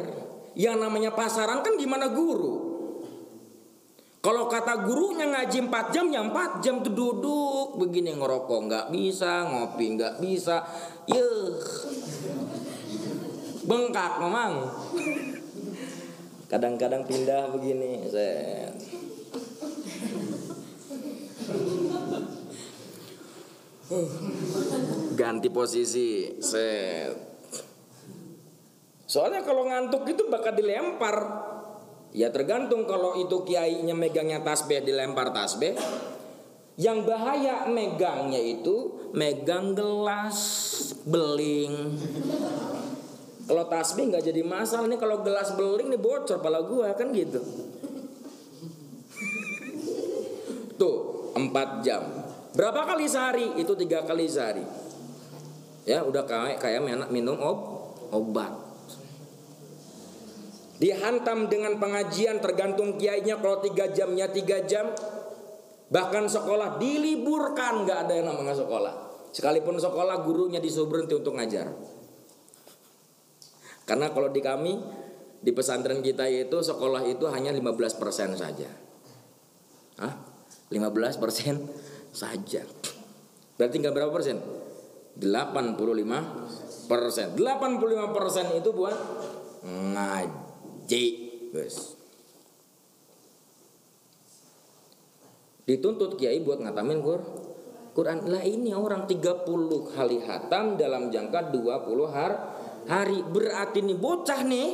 Yang namanya pasaran kan gimana guru? Kalau kata gurunya ngaji 4 jam ya 4 jam tuh duduk begini ngerokok nggak bisa, ngopi nggak bisa. Yeuh. Bengkak memang. Kadang-kadang pindah begini, saya ganti posisi set soalnya kalau ngantuk itu bakal dilempar ya tergantung kalau itu kiainya megangnya tasbih dilempar tasbih yang bahaya megangnya itu megang gelas beling kalau tasbih nggak jadi masalah nih kalau gelas beling nih bocor pala gua kan gitu tuh empat jam Berapa kali sehari? Itu tiga kali sehari. Ya udah kayak kayak minum ob, obat. Dihantam dengan pengajian tergantung kiainya kalau tiga jamnya tiga jam. Bahkan sekolah diliburkan nggak ada yang namanya sekolah. Sekalipun sekolah gurunya disuruh berhenti untuk ngajar. Karena kalau di kami di pesantren kita itu sekolah itu hanya 15% saja. Hah? 15% saja. Berarti tinggal berapa persen? 85 persen. 85 persen itu buat ngaji. Guys. Dituntut kiai buat ngatamin Qur Quran. Lah ini orang 30 kali hatam dalam jangka 20 har hari. Berarti nih bocah nih.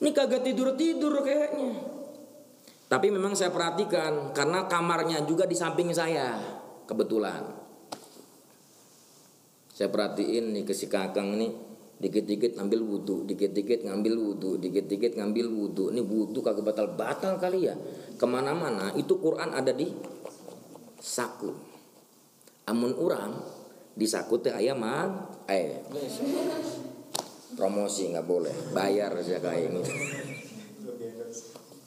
Ini kagak tidur-tidur kayaknya. Tapi memang saya perhatikan karena kamarnya juga di samping saya kebetulan. Saya perhatiin nih ke si kakang nih dikit-dikit ngambil wudhu, dikit-dikit ngambil wudhu, dikit-dikit ngambil wudhu. Ini wudhu kagak batal-batal kali ya. Ke mana-mana itu Quran ada di saku. Amun orang di saku teh ayam eh promosi nggak boleh bayar saja kayak [LAUGHS] ini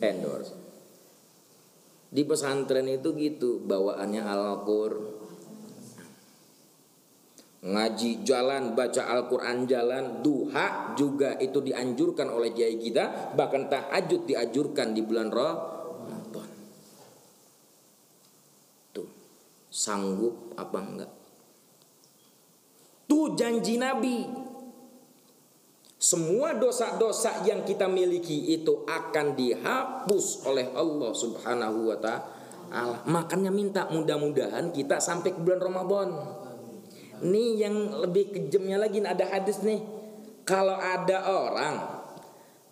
endorse di pesantren itu gitu bawaannya Al-Qur ngaji jalan baca Al-Quran jalan duha juga itu dianjurkan oleh kiai kita bahkan tahajud dianjurkan di bulan Ramadan tuh sanggup apa enggak tuh janji Nabi semua dosa-dosa yang kita miliki itu akan dihapus oleh Allah Subhanahu wa taala. Makanya minta mudah-mudahan kita sampai ke bulan Ramadan. Nih yang lebih kejamnya lagi ada hadis nih. Kalau ada orang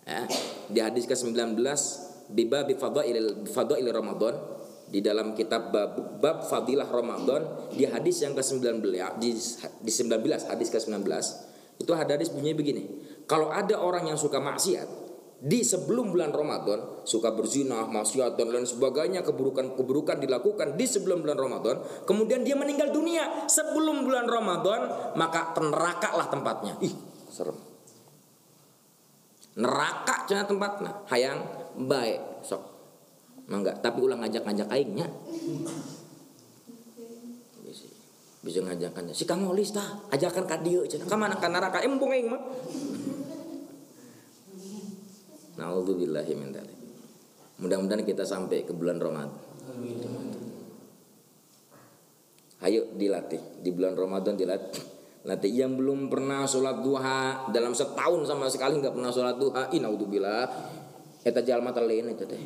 ya, di hadis ke-19 biba bi fadail fadail Ramadan di dalam kitab bab, bab fadilah Ramadan di hadis yang ke-19 di, di 19 hadis ke-19 itu hadis bunyinya begini kalau ada orang yang suka maksiat di sebelum bulan Ramadan suka berzina, maksiat dan lain sebagainya keburukan-keburukan dilakukan di sebelum bulan Ramadan, kemudian dia meninggal dunia sebelum bulan Ramadan, maka neraka lah tempatnya. Ih, serem. Neraka cina tempatnya. Hayang baik sok. Mangga, tapi ulang ngajak-ngajak aingnya. Bisa ngajakannya. Si kamu lista, ajakan ka dieu cenah. Ka mana ka neraka? Embung aing mah. Nauzubillahi min. Mudah-mudahan kita sampai ke bulan Ramadan. Ayo dilatih di bulan Ramadan dilatih. Latih yang belum pernah sholat duha dalam setahun sama sekali nggak pernah sholat duha. Inaudzubillah. Eta jalma terlain itu teh.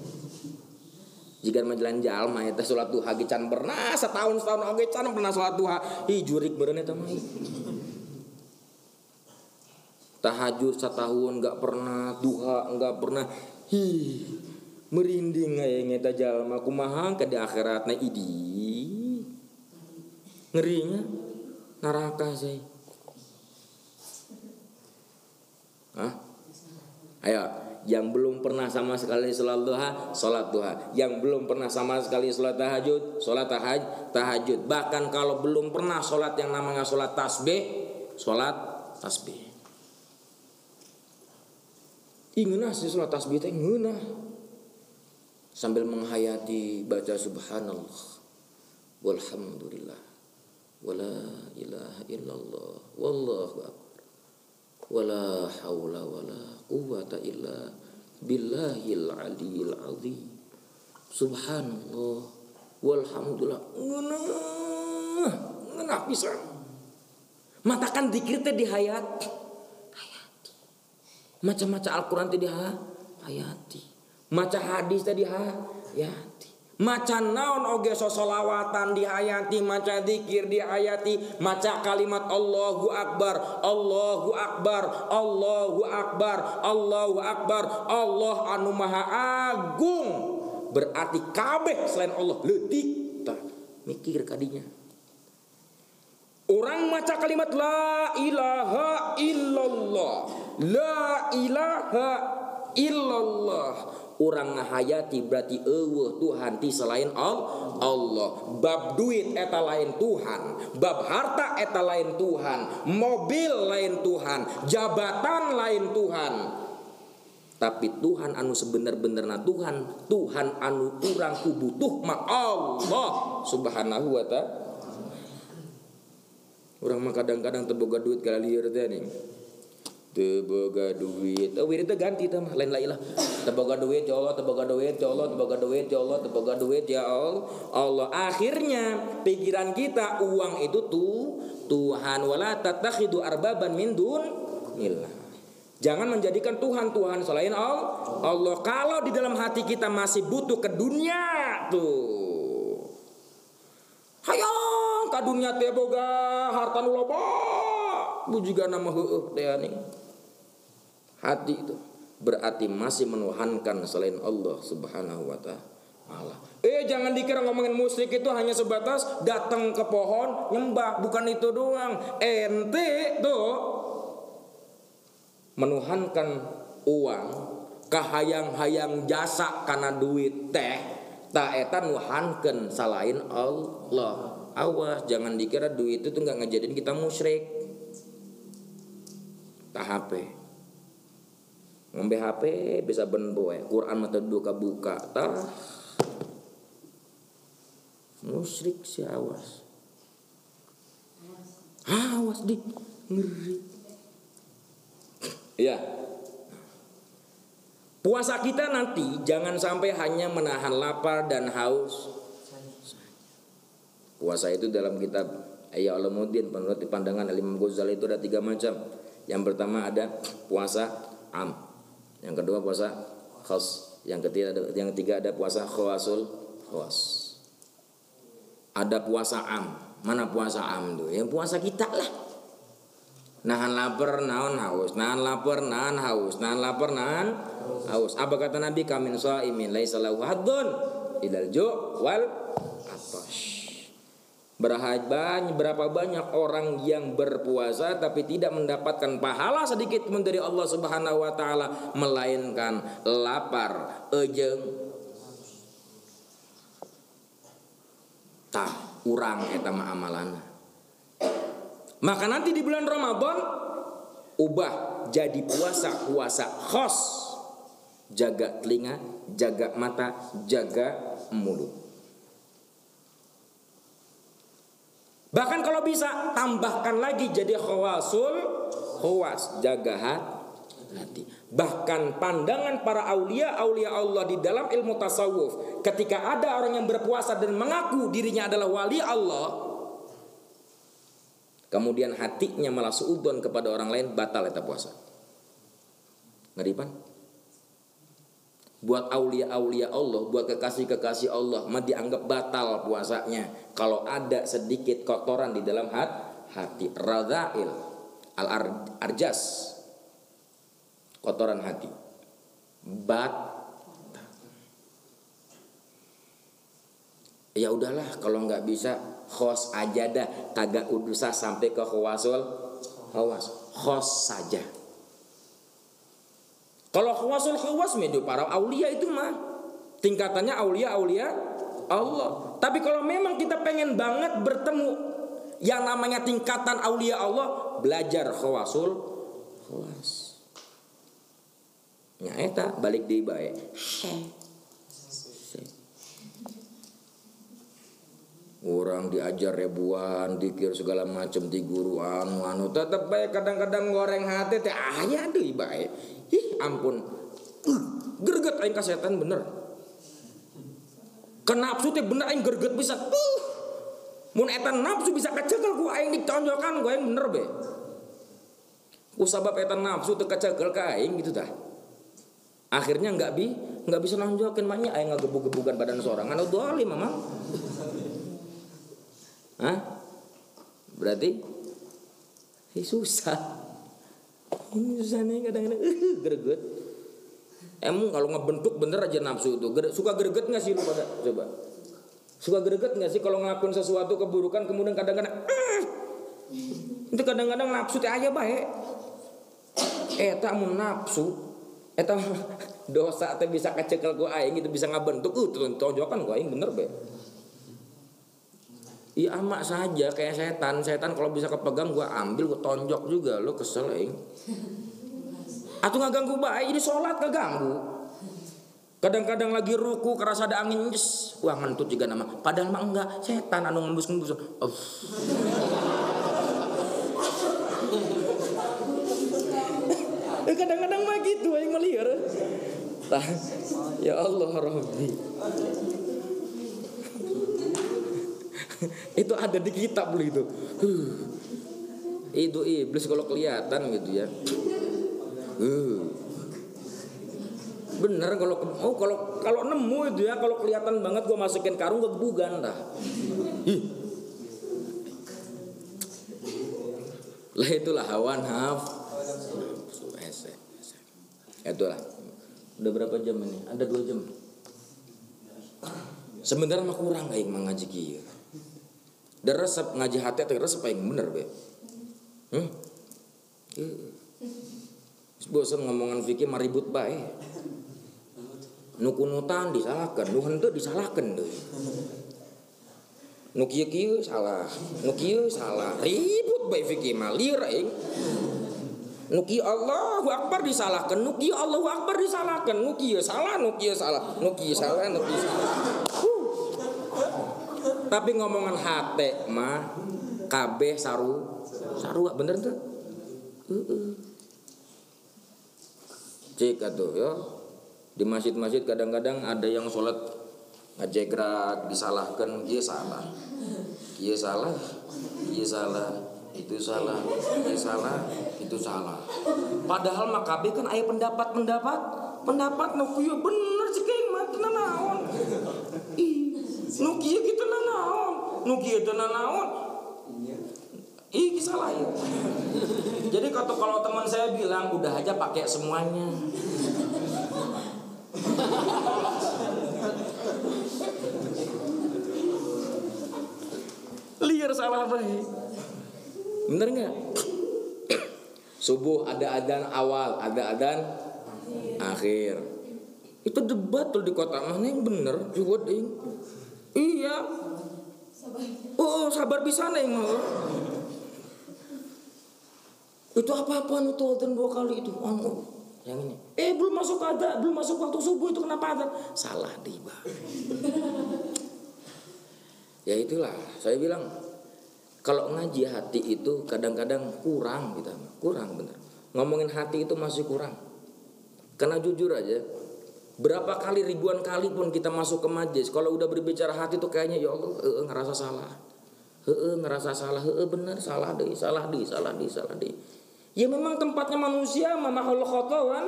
Jika menjalan jalma eta sholat duha gican pernah setahun setahun oge can pernah sholat duha. Ih jurik beren eta tahajud setahun nggak pernah duha nggak pernah hi merinding kayak ngeta jalma kumaha ke di akhirat na idi ngerinya neraka sih. Hah? Ayo, yang belum pernah sama sekali sholat duha, sholat duha. Yang belum pernah sama sekali sholat tahajud, sholat tahaj, tahajud. Bahkan kalau belum pernah sholat yang namanya sholat tasbih, sholat tasbih. Ingenah sih sholat tasbih teh ingenah. Sambil menghayati baca subhanallah. Walhamdulillah. Wala ilaha illallah. Wallahu akbar. Wala haula wala quwata illa billahil aliyil azim. Subhanallah. Walhamdulillah. Ngeunah. Ngeunah pisan. Matakan dikir teh di hayat hayati macam-macam Al-Qur'an teh di hayati. Maca hadis teh di hayati. Maca naon oge sosolawatan dihayati Maca dikir dihayati Maca kalimat Allahu Akbar Allahu Akbar Allahu Akbar Allahu Akbar Allah anu maha agung. Berarti kabeh selain Allah. Letik Mikir kadinya Orang maca kalimat La ilaha illallah. La ilaha illallah. Orang ngahayati berarti eueuh Tuhan ti selain Allah. Bab duit eta lain Tuhan. Bab harta eta lain Tuhan. Mobil lain Tuhan. Jabatan lain Tuhan. Tapi Tuhan anu sebenar-benarna Tuhan Tuhan anu kurang kubutuh mah Allah. Subhanahu wa ta'ala orang mah kadang-kadang teboga duit kali lieur teh nih teboga duit. Oh itu ganti tuh lain lain lah. Teboga duit ya Allah teboga duit ya Allah teboga duit ya Allah teboga duit ya Allah. Allah. Akhirnya pikiran kita uang itu tuh Tuhan. Wala tatakhidu arbaban min dunillah. Jangan menjadikan Tuhan Tuhan selain Allah Allah. Kalau di dalam hati kita masih butuh ke dunia tuh. Hayang ka dunia teh boga harta nu loba bujiga nama heueuh teh nih hati itu berarti masih menuhankan selain Allah Subhanahu wa taala. Eh jangan dikira ngomongin musik itu hanya sebatas datang ke pohon nyembah, bukan itu doang. Ente tuh menuhankan uang, kahayang-hayang jasa karena duit teh, tak eta nuhankan selain Allah. Awas jangan dikira duit itu tuh nggak ngejadiin kita musyrik. Tak HP ngombe HP bisa benboe Quran mata duka buka tah. Musyrik si awas. Awas di ngeri. Ya puasa kita nanti jangan sampai hanya menahan lapar dan haus puasa itu dalam kitab Ayah Alamuddin menurut pandangan Imam Ghazali itu ada tiga macam yang pertama ada puasa am yang kedua puasa khos. Yang ketiga ada yang ketiga ada puasa khawasul khawas. Ada puasa am. Mana puasa am tuh? Yang puasa kita lah. Nahan lapar, nahan haus, nahan lapar, nahan haus, nahan lapar, nahan haus. Apa kata Nabi? Kamin imin laisa lahu haddun ilal ju' wal atash. Berapa banyak orang yang berpuasa tapi tidak mendapatkan pahala sedikit pun dari Allah Subhanahu wa taala melainkan lapar, ejeng tah urang eta mah amalan. Maka nanti di bulan Ramadan ubah jadi puasa puasa khos. Jaga telinga, jaga mata, jaga mulut. Bahkan kalau bisa tambahkan lagi jadi khawasul khawas jaga hati. Bahkan pandangan para aulia aulia Allah di dalam ilmu tasawuf ketika ada orang yang berpuasa dan mengaku dirinya adalah wali Allah kemudian hatinya malah suudon kepada orang lain batal itu puasa. Ngeriban? Buat aulia-aulia Allah, buat kekasih-kekasih Allah, mah dianggap batal puasanya. Kalau ada sedikit kotoran di dalam hati. Radhail al arjas. Kotoran hati. Bat ya udahlah kalau nggak bisa khos aja dah. Kagak usah sampai ke khawasul khawas. Khos saja kalau khawasul khawas medio para aulia itu mah. Tingkatannya aulia aulia Allah. Tapi kalau memang kita pengen banget bertemu yang namanya tingkatan aulia Allah belajar khawasul khawas. Nyata balik di baik orang diajar ribuan dikir segala macam di guru anu anu tetep baik kadang-kadang goreng hati teh ayah deh baik ih ampun. Uh, gerget aing kasetan bener. Kenapsu teh bener aing gerget bisa. Uh mun eta nafsu bisa kecekel ku aing ditonjokan ku aing bener be. Ku sabab eta nafsu teu kecekel ka aing gitu dah akhirnya nggak bi nggak bisa nonjokin maknya aing ngagebug-gebugan badan seorang anu doalim memang Hah? Berarti eh, susah. Nih kadang-kadang uh, greget. Emang kalau ngebentuk bener aja nafsu itu. Suka greget nggak sih lu pada? Coba. Suka greget nggak sih kalau ngelakuin sesuatu keburukan kemudian kadang-kadang uh, itu kadang-kadang nafsu teh aja baik. Eh tak mau nafsu. Eh [LAUGHS] dosa teh bisa kecekel ku aing itu bisa ngabentuk uh tonjokan ku aing bener be. Iya amak saja kayak setan. Setan kalau bisa kepegang gua ambil gua tonjok juga lo kesel ing. Atau nggak ganggu baik ini sholat nggak ganggu. Kadang-kadang lagi ruku kerasa ada angin yes, wah ngentut juga nama. Padahal mah enggak setan anu ngembus-ngembus. Oh. [LAUGHS] Eh, kadang-kadang mah gitu yang melihat. Ya Allah Rabbi. [LAUGHS] itu ada di kitab loh itu. Huh. Itu iblis kalau kelihatan gitu ya. Uh. Bener kalau oh kalau kalau nemu itu ya kalau kelihatan banget gue masukin karung gue bugan dah. Lah itulah hawan haf. Itulah. Udah berapa jam ini? Ada dua jam. Sebenarnya mah kurang kayak mengaji kieu. Dan resep ngaji hati atau resep yang bener be. Hmm? Bosan ngomongan fikih maribut bae. Nukunutan disalahkan, nu henteu disalahkan deh. Nu kieu kieu salah, nu kieu salah. Ribut bae fikih mah lieur aing. Nuki Allahu Akbar disalahkan, nuki Allahu Akbar disalahkan, nuki salah, nuki salah, nuki salah, nuki salah. Uh. Tapi ngomongan hati mah kabeh saru saru bener tuh. Uh -uh. Cek. Di masjid-masjid kadang-kadang ada yang sholat ngajegrak disalahkan dia salah. Dia salah, dia salah, itu salah, dia salah, itu salah. Padahal makabe kan ayah pendapat-pendapat, pendapat nukieu bener sih mah kita naon, nukieu teu naon. Ih, salah ya. [LAUGHS] Jadi kalau kalau teman saya bilang udah aja pakai semuanya. [LAUGHS] Liar salah baik. Bener nggak? [COUGHS] Subuh ada adan awal, ada adan akhir. Itu debat tuh di kota mana yang bener. Iya. Oh sabar bisa mau. Itu apa-apaan itu adan dua kali itu. Oh, yang ini. Eh belum masuk ada, belum masuk waktu subuh itu kenapa ada? Salah tiba. [LAUGHS] ya itulah, saya bilang kalau ngaji hati itu kadang-kadang kurang kita, kurang bener. Ngomongin hati itu masih kurang. Karena jujur aja, berapa kali ribuan kali pun kita masuk ke majlis, kalau udah berbicara hati itu kayaknya ya Allah, e, ngerasa salah. Heeh, ngerasa salah, heeh bener, salah deh, salah deh, salah deh, salah deh. Ya memang tempatnya manusia, mamahul khotawan.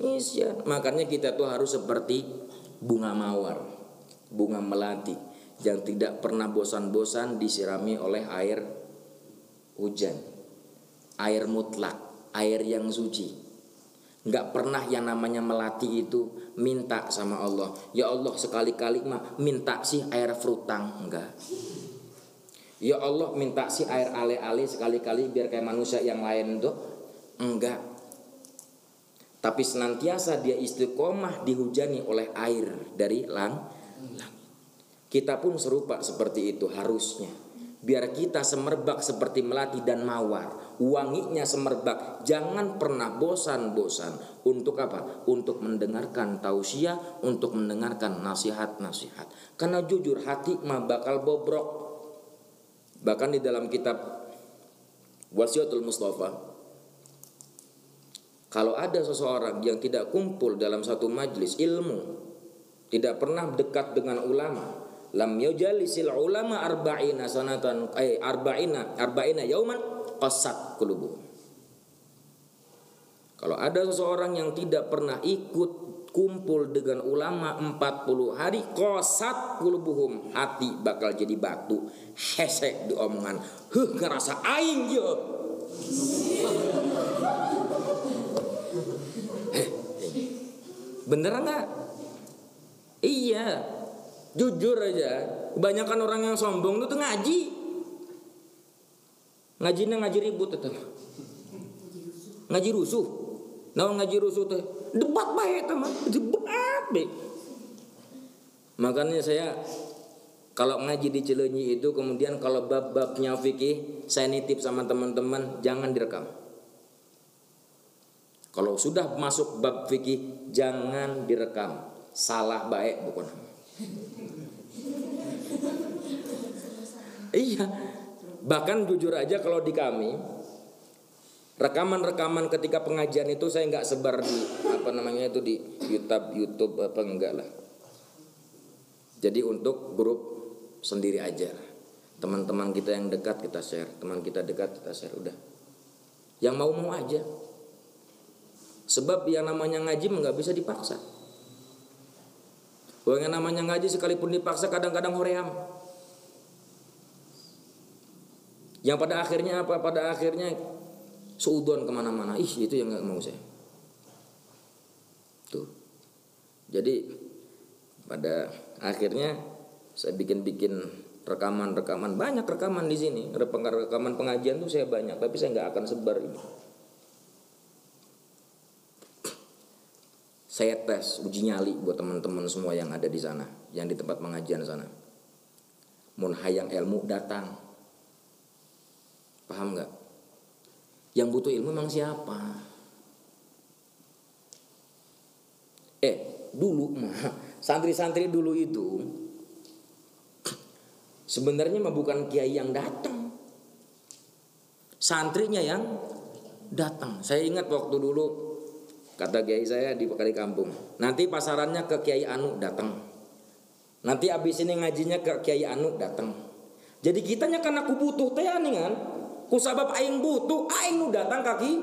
Isyan. Makanya kita tuh harus seperti bunga mawar, bunga melati yang tidak pernah bosan-bosan disirami oleh air hujan. Air mutlak, air yang suci. Nggak pernah yang namanya melatih itu minta sama Allah. Ya Allah sekali-kali mah minta sih air frutang. Enggak. Ya Allah minta sih air ale-ale sekali-kali biar kayak manusia yang lain tuh. Enggak. Tapi senantiasa dia istiqomah dihujani oleh air dari lang Kita pun serupa seperti itu harusnya. Biar kita semerbak seperti melati dan mawar Wanginya semerbak. Jangan pernah bosan-bosan. Untuk apa? Untuk mendengarkan tausiah Untuk mendengarkan nasihat-nasihat. Karena jujur hati mah bakal bobrok. Bahkan di dalam kitab Wasiatul Mustafa Kalau ada seseorang yang tidak kumpul dalam satu majlis ilmu Tidak pernah dekat dengan ulama lam yujalisil ulama arba'ina sanatan ay arba'ina arba'ina yauman qasat kulubu kalau ada seseorang yang tidak pernah ikut kumpul dengan ulama 40 hari qasat kulubuhum hati bakal jadi batu. Hesek di omongan. Huh ngerasa aing yo bener nggak? Iya Jujur aja, kebanyakan orang yang sombong itu ngaji. Ngajinya ngaji ribut itu. Ngaji rusuh. Nah ngaji rusuh tuh debat baik teman, debat baik. Makanya saya kalau ngaji di Cileunyi itu kemudian kalau bab-babnya fikih saya nitip sama teman-teman jangan direkam. Kalau sudah masuk bab fikih jangan direkam. Salah baik pokoknya. Iya. Bahkan jujur aja kalau di kami rekaman-rekaman ketika pengajian itu saya nggak sebar di apa namanya itu di YouTube YouTube apa enggak lah. Jadi untuk grup sendiri aja. Teman-teman kita yang dekat kita share, teman kita dekat kita share udah. Yang mau mau aja. Sebab yang namanya ngaji nggak bisa dipaksa. Yang namanya ngaji sekalipun dipaksa kadang-kadang hoream. Yang pada akhirnya apa? Pada akhirnya seudon ke mana-mana. Ih itu yang nggak mau saya. Tuh. Jadi pada akhirnya saya bikin-bikin rekaman-rekaman banyak rekaman di sini. Rekaman pengajian tuh saya banyak, tapi saya nggak akan sebar ini. Saya tes uji nyali buat teman-teman semua yang ada di sana, yang di tempat pengajian sana. Mun hayang ilmu datang, Paham nggak? Yang butuh ilmu memang siapa? Eh, dulu [LAUGHS] santri-santri dulu itu sebenarnya mah bukan kiai yang datang. Santrinya yang datang. Saya ingat waktu dulu kata kiai saya di Pekali Kampung. Nanti pasarannya ke Kiai Anu datang. Nanti abis ini ngajinya ke Kiai Anu datang. Jadi kitanya karena aku butuh teh kan kusabab aing butuh aing nu datang kaki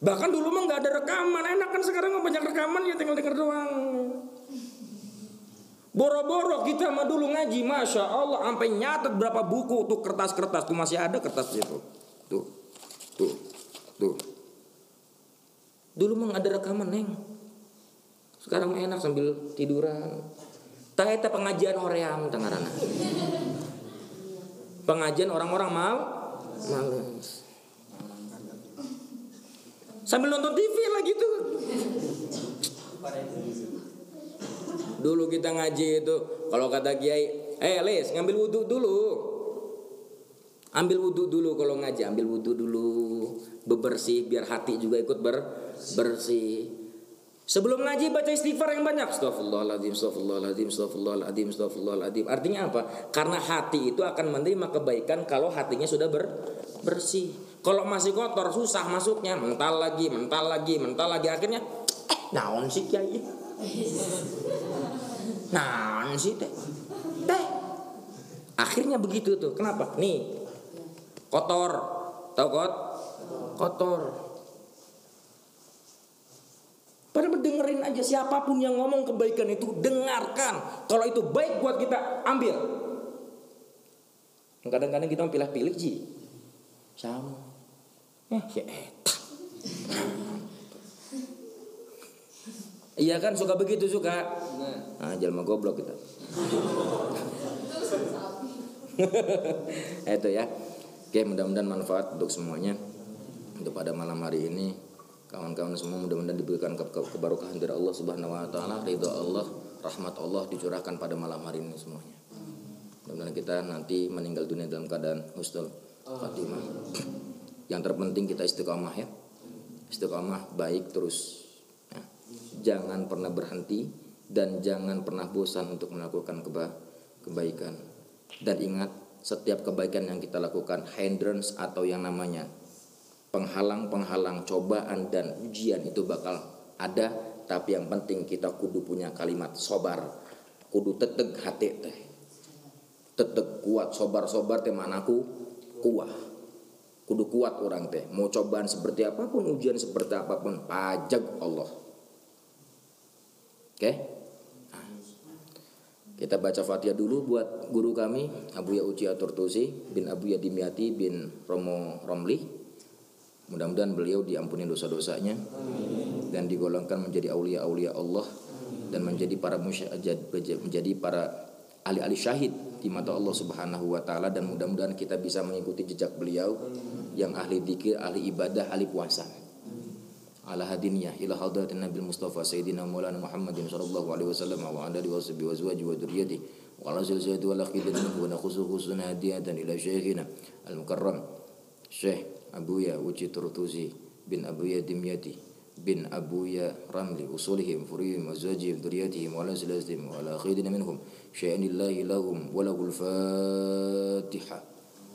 bahkan dulu mah nggak ada rekaman enak kan sekarang mah banyak rekaman ya tinggal denger doang Boro-boro kita mah dulu ngaji, masya Allah, sampai nyatet berapa buku tuh kertas-kertas tuh masih ada kertas itu, tuh, tuh, tuh. Dulu mah ada rekaman neng, sekarang enak sambil tiduran. Tak pengajian hoream tangarana pengajian orang-orang mal males. Sambil nonton TV lagi tuh. Dulu kita ngaji itu kalau kata kiai eh les ngambil wudhu dulu. Ambil wudhu dulu kalau ngaji ambil wudhu dulu. Bebersih biar hati juga ikut ber bersih Sebelum ngaji baca istighfar yang banyak. Astagfirullahaladzim, astagfirullahaladzim, astagfirullahaladzim, astagfirullahaladzim. Artinya apa? Karena hati itu akan menerima kebaikan kalau hatinya sudah ber bersih. Kalau masih kotor susah masuknya, mental lagi, mental lagi, mental lagi akhirnya eh naon sih kiai? [LAUGHS] Naon sih teh? Teh. Akhirnya begitu tuh. Kenapa? Nih. Kotor. Tahu kot? Kotor Padahal dengerin aja siapa pun yang ngomong kebaikan itu dengarkan. Kalau itu baik buat kita ambil. Kadang-kadang kita pilih-pilih sih. Sama. Eh, ya. Iya kan suka begitu suka. Nah, jalma goblok kita. [LAUGHS] itu ya. Oke, mudah-mudahan manfaat untuk semuanya. Untuk pada malam hari ini kawan-kawan semua mudah-mudahan diberikan ke ke keberkahan dari Allah Subhanahu wa taala, ridha Allah, rahmat Allah dicurahkan pada malam hari ini semuanya. Mudah-mudahan kita nanti meninggal dunia dalam keadaan husnul khatimah. Yang terpenting kita istiqomah ya. Istiqomah baik terus. Ya. Jangan pernah berhenti dan jangan pernah bosan untuk melakukan keba kebaikan. Dan ingat setiap kebaikan yang kita lakukan hindrance atau yang namanya penghalang-penghalang cobaan dan ujian itu bakal ada. Tapi yang penting kita kudu punya kalimat sobar. Kudu teteg hati teh. Teteg kuat sobar-sobar teh manaku kuah. Kudu kuat orang teh. Mau cobaan seperti apa pun ujian seperti apa pun pajak Allah. Oke? Okay? Kita baca Fatihah dulu buat guru kami Abu Uci Aturtusi bin Abu Dimyati bin Romo Romli. Mudah-mudahan beliau diampuni dosa-dosanya dan digolongkan menjadi aulia-aulia Allah dan menjadi para musyajad menjadi para ahli-ahli syahid di mata Allah Subhanahu wa taala. Dan mudah-mudahan kita bisa mengikuti jejak beliau yang ahli dzikir, ahli ibadah, ahli puasa. Ala hadiniyah ila hadratin nabil mustafa sayyidina maulana muhammadin sallallahu alaihi wasallam wa ala alihi wa sahbihi wa azwajihi wa dhurriyyatihi wa ala zilzalati wal aqidati wa nakhusu khusuna ila syekhina al mukarram syekh أبويا وجد رتوزي بن أبويا دميتي بن أبويا رملي وصولهم فريهم أزواجهم ذرياتهم وعلى سلاسلهم وعلى خيرنا منهم شأن الله لهم وله الفاتحة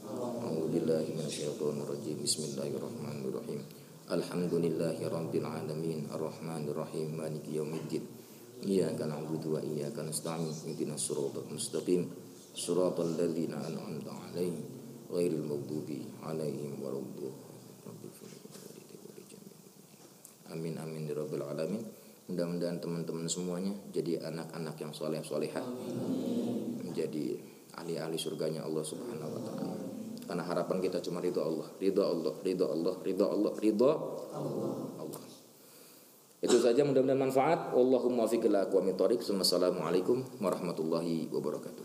أعوذ بالله من الشيطان الرجيم بسم الله الرحمن الرحيم الحمد لله رب العالمين الرحمن الرحيم مالك يوم الدين إياك نعبد وإياك نستعين اهدنا الصراط المستقيم صراط الذين أنعمت عليهم ghairil maghdubi 'alaihim waladdallin Amin amin ya alamin. Mudah-mudahan teman-teman semuanya jadi anak-anak yang soleh solehah, menjadi ahli-ahli surganya Allah Subhanahu wa taala. Karena harapan kita cuma ridho Allah, ridho Allah, ridho Allah, ridho Allah, ridho Allah. Itu saja mudah-mudahan manfaat. Allahumma fiqh ila aqwamit thoriq. Wassalamualaikum warahmatullahi wabarakatuh.